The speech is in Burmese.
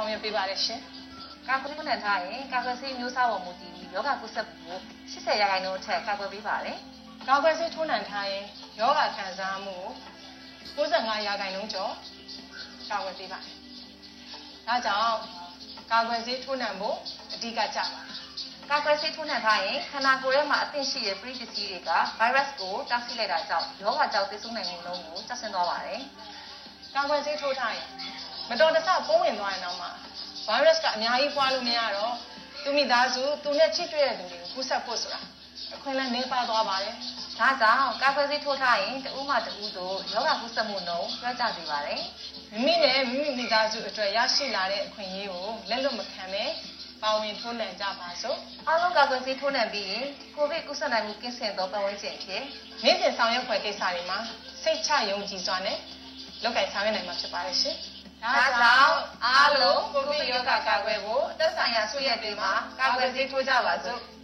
ဆောင်ရွက်ပေးပါတယ်ရှင်ကာကွယ်ခုနန်ထားရင်ကာကွယ်ဆေးမျိုးစားပေါ်မူတည်ပြီးယောဂကုသမှု80ရာခိုင်နှုန်းအထက်ကာကွယ်ပေးပါတယ်ကာကွယ်ဆေးထိုးနှံထားရင်ယောဂခံစားမှုကို65ရာခိုင်နှုန်းကျော်ကာကွယ်ပေးပါတယ်ဒါကြောင့်ကာကွယ်ဆေးထိုးနှံဖို့အဓိကကြပါတယ်ကာကွယ်ဆေးထိုးနှံထားရင်ခန္ဓာကိုယ်ထဲမှာအသင့်ရှိတဲ့ပရိပစ္စည်းတွေကဗိုင်းရပ်စ်ကိုတားဆီးလိုက်တာကြောင့်ယောဂကြောင့်သေဆုံးနိုင်မှုနှုန်းကိုကျဆင်းသွားပါတယ်ကာကွယ်ဆေးထိုးထားရင် မတော်တဆပုံးဝင်သွားရင်တော့မှဗိုင်းရပ်စ်ကအများကြီးပွားလို့မရတော့သူမိသားစုသူနဲ့ချိတွေ့တဲ့လူတွေကိုကူးစက်ဖို့ဆိုတာအခွင့်အလမ်းနှေးပါသွားပါတယ်။ဒါကြောင့်ကာကွယ်ဆေးထိုးထားရင်တဦးမှတဦးတို့ယောဂကုသမှုနှုန်းပြောကြစေပါတယ်မိမိနဲ့မိမိမိသားစုအတွက်ရရှိလာတဲ့အခွင့်အရေးကိုလက်လွတ်မခံပဲပါဝင်ထိုးနှံကြပါစို့။အားလုံးကာကွယ်ဆေးထိုးနှံပြီးရင်ကိုဗစ်ကုသနိုင်မှုကင်းစင်သောပတ်ဝန်းကျင်ဖြစ်နေ့စဉ်ဆောင်ရွက်ဖွယ်ကိစ္စတွေမှာစိတ်ချယုံကြည်စွာနဲ့လုပ်ကိုင်ဆောင်ရွက်နိုင်မှာဖြစ်ပါတယ်ရှင်။ ဒါကြောင့်အားလုံးကိုဗစ်ရောဂါကာကွယ်ဖို့သက်ဆိုင်ရာဆွေးရက်တွေမှာကာကွယ်ဆေးထိုးကြပါစို့။